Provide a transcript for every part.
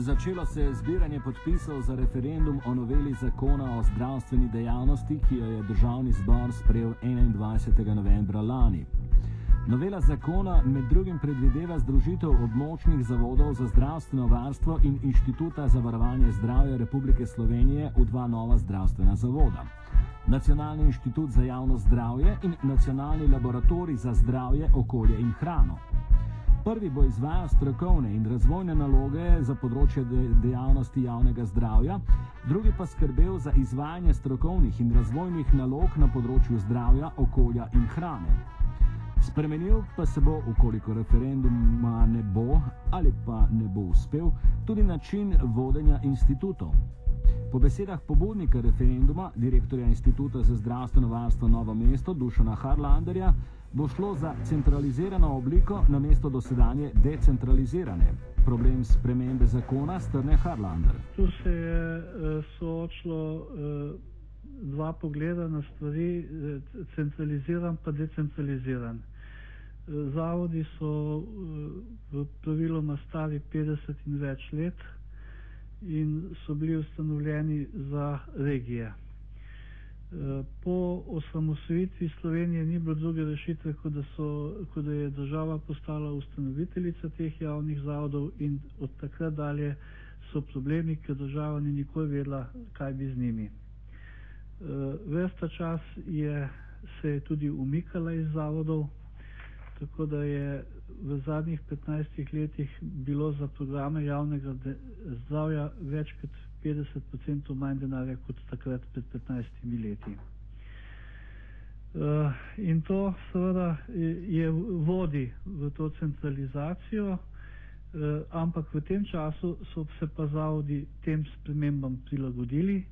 Začelo se je zbiranje podpisov za referendum o noveli zakona o zdravstveni dejavnosti, ki jo je državni zbor sprejel 21. novembra lani. Novela zakona med drugim predvideva združitev območnih zavodov za zdravstveno varstvo in Inštituta za varovanje zdravja Republike Slovenije v dva nova zdravstvena zavoda. Nacionalni inštitut za javno zdravje in Nacionalni laboratorij za zdravje, okolje in hrano. Prvi bo izvajal strokovne in razvojne naloge za področje dejavnosti javnega zdravja, drugi pa skrbel za izvajanje strokovnih in razvojnih nalog na področju zdravja, okolja in hrane. Spremenil pa se bo, ukoliko referenduma ne bo ali pa ne bo uspel, tudi način vodenja institutov. Po besedah pobudnika referenduma, direktorja Instituta za zdravstveno varstvo Novo mesto Dušana Harlanderja, bo šlo za centralizirano obliko na mesto dosedanje decentralizirane. Problem spremembe zakona strne Harlander. Tu se je uh, soočilo uh, dva pogleda na stvari, uh, centraliziran pa decentraliziran. Zavodi so v praviloma stari 50 in več let in so bili ustanovljeni za regije. Po osamosvojitvi Slovenije ni bilo druge rešitve, kot da, so, kot da je država postala ustanoviteljica teh javnih zavodov in od takrat dalje so problemi, ker država ni nikoli vedela, kaj bi z njimi. Ves ta čas je, se je tudi umikala iz zavodov, tako da je v zadnjih 15 letih bilo za programe javnega zdravja več kot 50% manj denarja kot takrat pred 15 leti. Uh, in to seveda je vodi v to centralizacijo, uh, ampak v tem času so se pa zavodi tem spremembam prilagodili.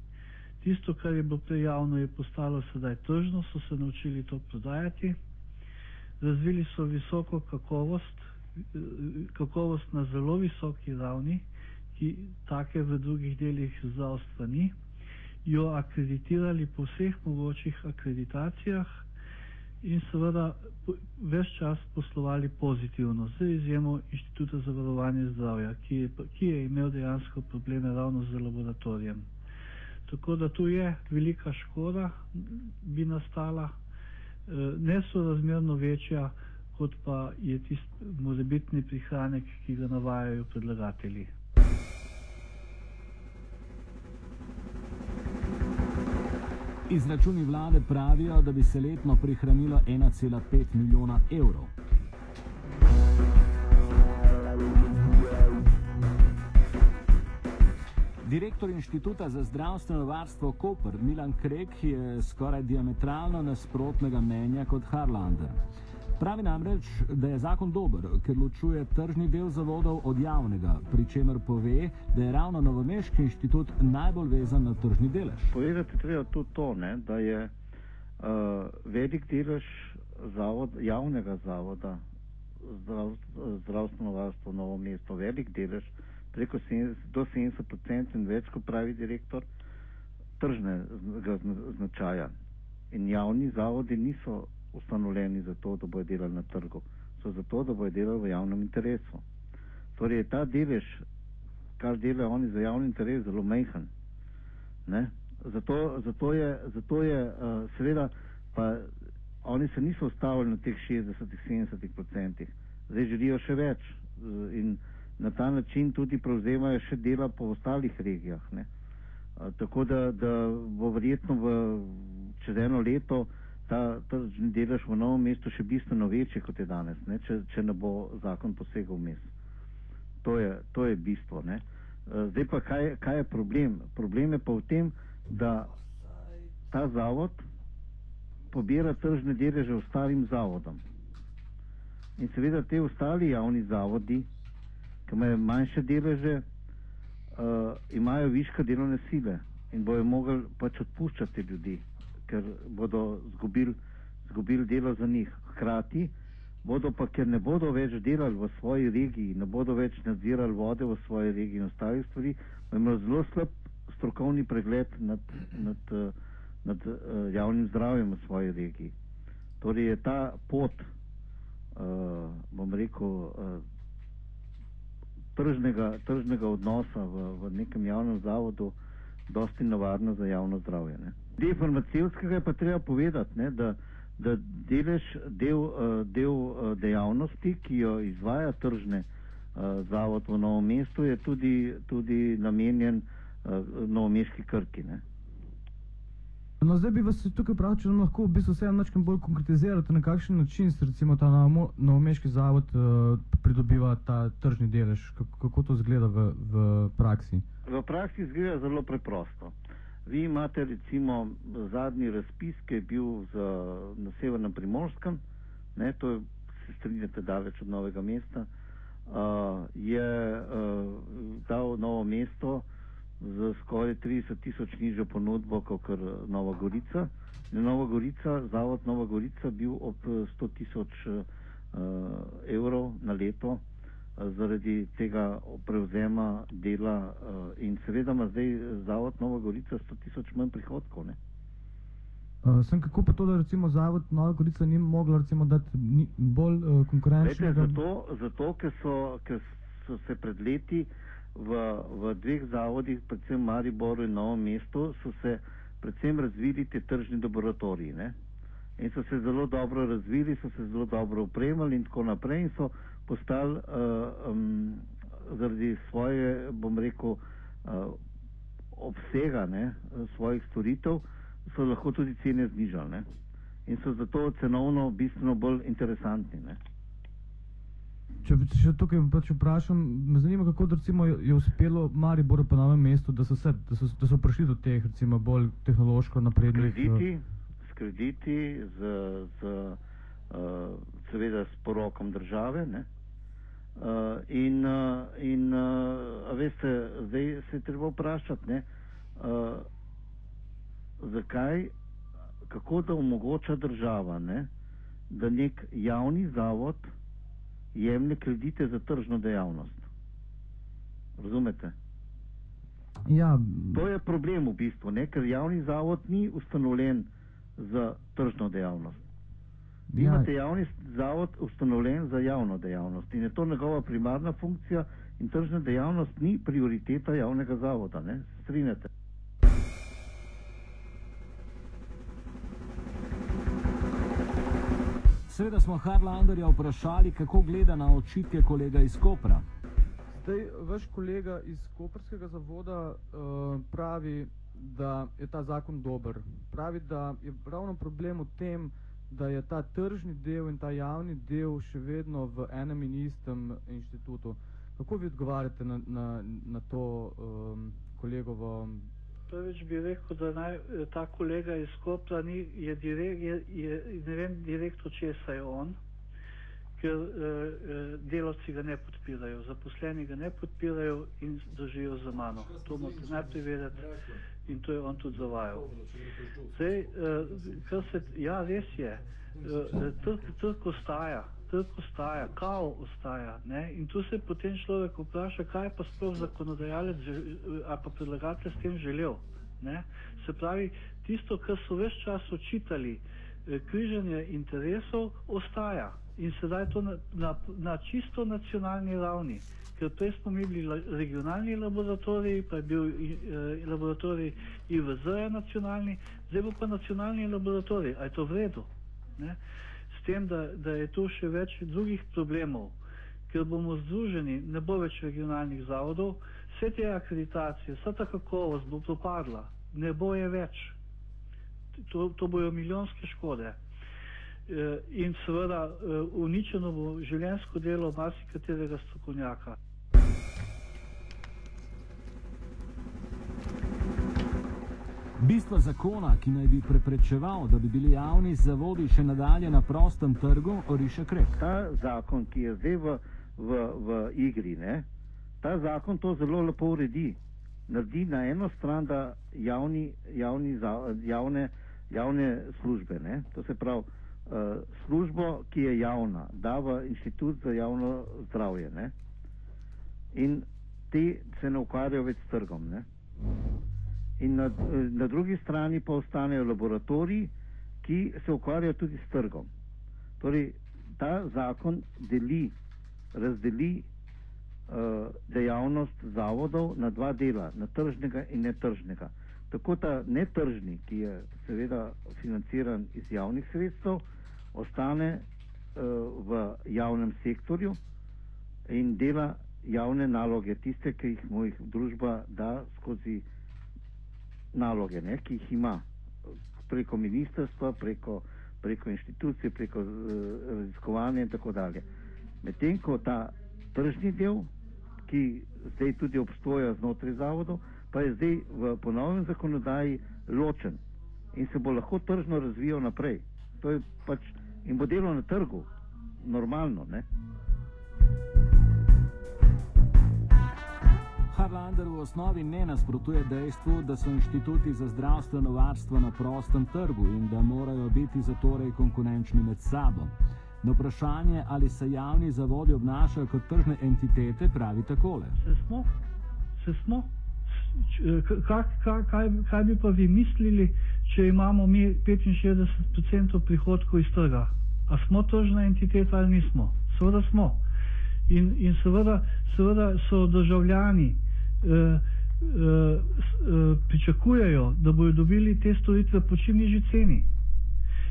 Tisto, kar je bilo prej javno, je postalo sedaj tržno, so se naučili to prodajati. Razvili so visoko kakovost, uh, kakovost na zelo visoki ravni, ki take v drugih delih zdravstva ni, jo akreditirali po vseh mogočih akreditacijah in seveda ves čas poslovali pozitivno, z izjemo Inštituta za varovanje zdravja, ki je, ki je imel dejansko probleme ravno z laboratorijem. Tako da tu je velika škoda, bi nastala, eh, nesorazmerno večja, kot pa je tisti morebitni prihranek, ki ga navajajo predlagatelji. Izračuni vlade pravijo, da bi se letno prihranilo 1,5 milijona evrov. Direktor Inštituta za zdravstveno varstvo Koper Milan Krek je skoraj diametralno nasprotnega mnenja kot Harlander. Pravi namreč, da je zakon dober, ker ločuje tržni del zavodov od javnega, pri čemer pove, da je ravno Novomeški inštitut najbolj vezan na tržni delež. Povedati treba tudi to, ne, da je uh, velik delež zavod, javnega zavoda zdrav, zdravstveno varstvo Novo mesto, velik delež, preko 70, do 70% in več, kot pravi direktor, tržnega značaja. In javni zavodi niso ustanovljeni za to, da bojo delali na trgu, so zato, da bojo delali v javnem interesu. Torej je ta delež, kar delajo oni za javni interes, zelo mehen. Zato, zato je, zato je uh, seveda, pa oni se niso ustavili na teh 60-70 odstotkih, zdaj želijo še več uh, in na ta način tudi prevzemajo še dela po ostalih regijah. Uh, tako da, da bo verjetno v, čez eno leto ta, ta delež v novem mestu še bistveno večji, kot je danes, ne, če, če ne bo zakon posegal vmes. To je, to je bistvo. Ne. Zdaj pa, kaj, kaj je problem? Problem je pa v tem, da ta zavod pobira tržne deleže ostalim zavodom. In seveda te ostali javni zavodi, ki imajo manjše deleže, uh, imajo viška delovne sile in bojo mogli pač odpuščati ljudi ker bodo zgubili zgubil delo za njih. Hkrati bodo pa, ker ne bodo več delali v svoji regiji, ne bodo več nadzirali vode v svoji regiji in ostalih stvari, imeli zelo slab strokovni pregled nad, nad, nad uh, javnim zdravjem v svoji regiji. Torej je ta pot, uh, bom rekel, uh, tržnega, tržnega odnosa v, v nekem javnem zavodu dosti nevarna za javno zdravje. Ne. Del farmacevskega je pa treba povedati, ne, da, da delež, del, uh, del uh, dejavnosti, ki jo izvaja tržne uh, zavod v novem mestu, je tudi, tudi namenjen novomeški krki. Ne. No, zdaj bi vas tukaj prav, če nam lahko v bistvu vse nekaj bolj konkretizirate, na kakšen način se recimo ta novomeški zavod uh, pridobiva ta tržni delež, kako, kako to izgleda v, v praksi? V praksi izgleda zelo preprosto. Vi imate recimo zadnji razpis, ki je bil za, na severnem primorskem, ne, to je, se strinjate daleč od novega mesta, uh, je uh, dal novo mesto, za skoraj 30 tisoč nižjo ponudbo kot Nova Gorica. Nova Gorica, zavod Nova Gorica bil ob 100 tisoč uh, evrov na leto uh, zaradi tega prevzema dela uh, in seveda ima zdaj zavod Nova Gorica 100 tisoč manj prihodkov. Ne? Uh, sem kako pa to, da recimo zavod Nova Gorica ni mogla recimo dati ni, bolj uh, konkurenčnega? Zato, zato ker, so, ker so se pred leti uh, v, v dveh zavodih, predvsem Mariboru in Novem mestu, so se predvsem razvili te tržni laboratoriji. Ne? In so se zelo dobro razvili, so se zelo dobro upremali in tako naprej in so postali uh, um, zaradi svoje, bom rekel, uh, obsega ne, svojih storitev, so lahko tudi cene znižali. Ne? In so zato cenovno bistveno bolj interesantni. Ne? Če bi še tukaj pač vprašal, me zanima, kako recimo, je uspelo Mariboru po novem mestu, da so, se, da, so, da so prišli do teh recimo, bolj tehnološko naprednih krediti. S krediti, z, z, uh, seveda s porokom države. Ne? Uh, in, uh, in uh, veste, zdaj se je treba vprašati, ne, uh, zakaj, kako da omogoča država, ne, da nek javni zavod jemlje kredite za tržno dejavnost. Razumete? Ja. To je problem v bistvu, ne? ker javni zavod ni ustanovljen za tržno dejavnost. Vi ja. imate javni zavod ustanovljen za javno dejavnost in je to njegova primarna funkcija in tržna dejavnost ni prioriteta javnega zavoda. Strinjate? Seveda smo Harlanderja vprašali, kako gleda na očitke kolega iz Kopra. Zdaj, vaš kolega iz Koperskega zavoda uh, pravi, da je ta zakon dober. Pravi, da je ravno problem v tem, da je ta tržni del in ta javni del še vedno v enem in istem inštitutu. Kako vi odgovarjate na, na, na to um, kolegovo Prvič bi rekel, da naj eh, ta kolega iz Kopla ni, je, direk, je, je ne vem direktno, česa je on, ker uh, delavci ga ne podpirajo, zaposleni ga ne podpirajo in držijo za mano. To morate najprej vedeti in to je on tudi zavajal. Zdaj, uh, kar se, ja, res je, uh, trg, trg ostaja trg ostaja, kao ostaja. Ne? In tu se potem človek vpraša, kaj pa sploh zakonodajalec ali pa predlagatelj s tem želel. Ne? Se pravi, tisto, kar so več čas očitali, eh, križanje interesov, ostaja. In sedaj to na, na, na čisto nacionalni ravni. Ker prej smo imeli regionalni laboratorij, pa je bil eh, laboratorij IVZ nacionalni, zdaj bo pa nacionalni laboratorij. A je to v redu? Ne? Tem, da, da je tu še več drugih problemov, ker bomo združeni, ne bo več regionalnih zavodov, vse te akreditacije, vsa ta kakovost bo propadla, ne bo je več. To, to bojo milijonske škode. E, in seveda e, uničeno bo življensko delo marsikaterega strokovnjaka. Bistvo zakona, ki naj bi preprečeval, da bi bili javni zavodi še nadalje na prostem trgu, oriše krek. Ta zakon, ki je zdaj v, v, v igri, ne, ta zakon to zelo lepo uredi. Naredi na eno stran, da javni, javni, javne, javne službe, ne, to se pravi uh, službo, ki je javna, da v inštitut za javno zdravje. Ne, in ti se ne ukvarjajo več s trgom. Ne in na, na drugi strani pa ostanejo laboratoriji, ki se ukvarjajo tudi s trgom. Torej, ta zakon deli, razdeli dejavnost zavodov na dva dela, na tržnega in netržnega. Tako ta netržni, ki je seveda financiran iz javnih sredstev, ostane uh, v javnem sektorju in dela javne naloge, tiste, ki jih mu jih družba da skozi naloge, ne, ki jih ima preko ministrstva, preko, preko inštitucije, preko uh, raziskovanja in tako dalje. Medtem ko ta tržni del, ki zdaj tudi obstoja znotraj zavodov, pa je zdaj v ponovnem zakonodaji ločen in se bo lahko tržno razvijal naprej. To je pač in bo delo na trgu, normalno. Ne? Harlander v osnovi ne nasprotuje dejstvu, da so inštituti za zdravstveno varstvo na prostem trgu in da morajo biti zatorej konkurenčni med sabo. Na vprašanje, ali se javni zavodi obnašajo kot tržne entitete, pravi takole. Se smo? Se smo? Kaj, kaj, kaj, kaj bi pa vi mislili, če imamo mi 65% prihodkov iz trga? A smo tržna entiteta ali nismo? Seveda smo. In, in seveda, seveda so državljani eh, eh, eh, pričakujejo, da bodo dobili te storitve po čim nižji ceni.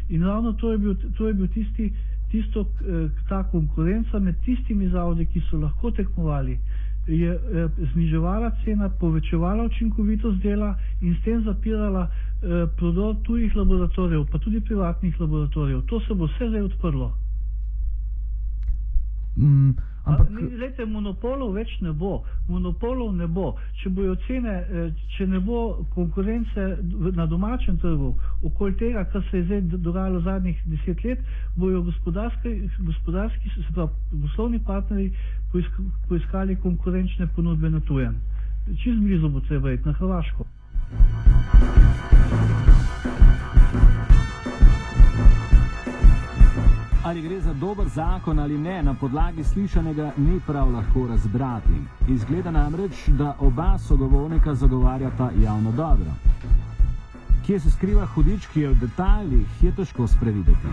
In ravno to je bil, to je bil tisti, tisto, eh, ta konkurenca med tistimi zavodi, ki so lahko tekmovali, je eh, zniževala cena, povečevala učinkovitost dela in s tem zapirala eh, prodor tujih laboratorijev, pa tudi privatnih laboratorijev. To se bo vse zdaj odprlo. Mm, ampak, Glejte, monopolov več ne bo. Monopolov ne bo. Če bojo cene, eh, če ne bo konkurence na domačem trgu okoli tega, kar se je zdaj dogajalo zadnjih deset let, bojo gospodarski, gospodarski se pravi, poslovni partnerji poisk, poiskali konkurenčne ponudbe na tujem. Čez blizu bo treba iti na Hrvaško. Ali gre za dober zakon ali ne, na podlagi slišanega ni prav lahko razbrati. Izgleda namreč, da oba sogovornika zagovarjata javno dobro. Kje se skriva hudič, ki je v detaljih, je težko sprevideti.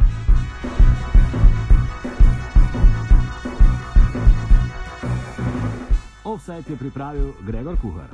Offset je pripravil Gregor Kuhar.